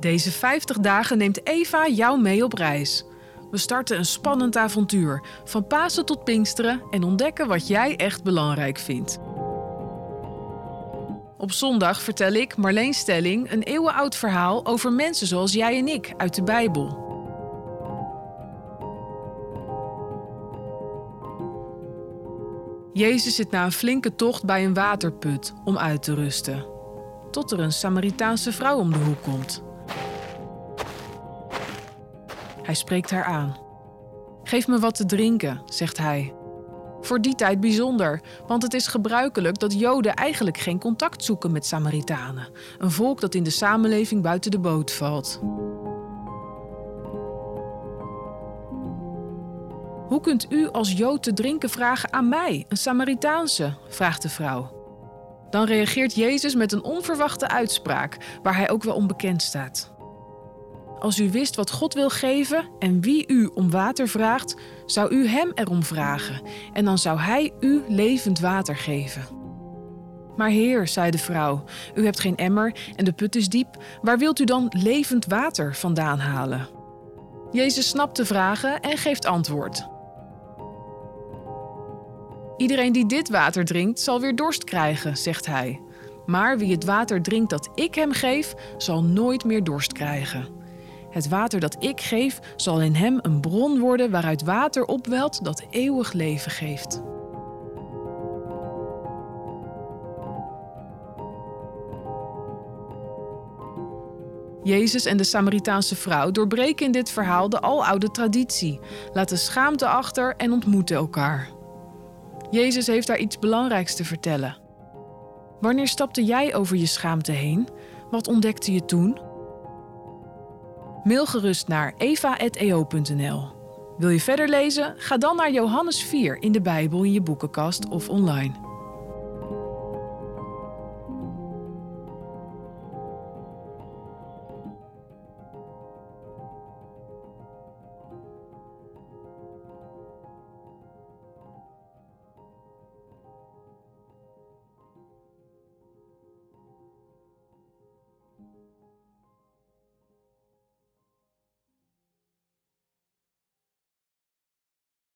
Deze 50 dagen neemt Eva jou mee op reis. We starten een spannend avontuur, van Pasen tot Pinksteren en ontdekken wat jij echt belangrijk vindt. Op zondag vertel ik, Marleen Stelling, een eeuwenoud verhaal over mensen zoals jij en ik uit de Bijbel. Jezus zit na een flinke tocht bij een waterput om uit te rusten. Tot er een Samaritaanse vrouw om de hoek komt. Hij spreekt haar aan. Geef me wat te drinken, zegt hij. Voor die tijd bijzonder, want het is gebruikelijk dat Joden eigenlijk geen contact zoeken met Samaritanen, een volk dat in de samenleving buiten de boot valt. Hoe kunt u als Jood te drinken vragen aan mij, een Samaritaanse? vraagt de vrouw. Dan reageert Jezus met een onverwachte uitspraak, waar hij ook wel onbekend staat. Als u wist wat God wil geven en wie u om water vraagt, zou u hem erom vragen en dan zou hij u levend water geven. Maar heer, zei de vrouw, u hebt geen emmer en de put is diep, waar wilt u dan levend water vandaan halen? Jezus snapt de vragen en geeft antwoord. Iedereen die dit water drinkt, zal weer dorst krijgen, zegt hij. Maar wie het water drinkt dat ik hem geef, zal nooit meer dorst krijgen. Het water dat ik geef, zal in hem een bron worden waaruit water opwelt dat eeuwig leven geeft. Jezus en de Samaritaanse vrouw doorbreken in dit verhaal de aloude traditie, laten schaamte achter en ontmoeten elkaar. Jezus heeft daar iets belangrijks te vertellen. Wanneer stapte jij over je schaamte heen? Wat ontdekte je toen? Mail gerust naar eva.eo.nl. Wil je verder lezen? Ga dan naar Johannes 4 in de Bijbel in je boekenkast of online.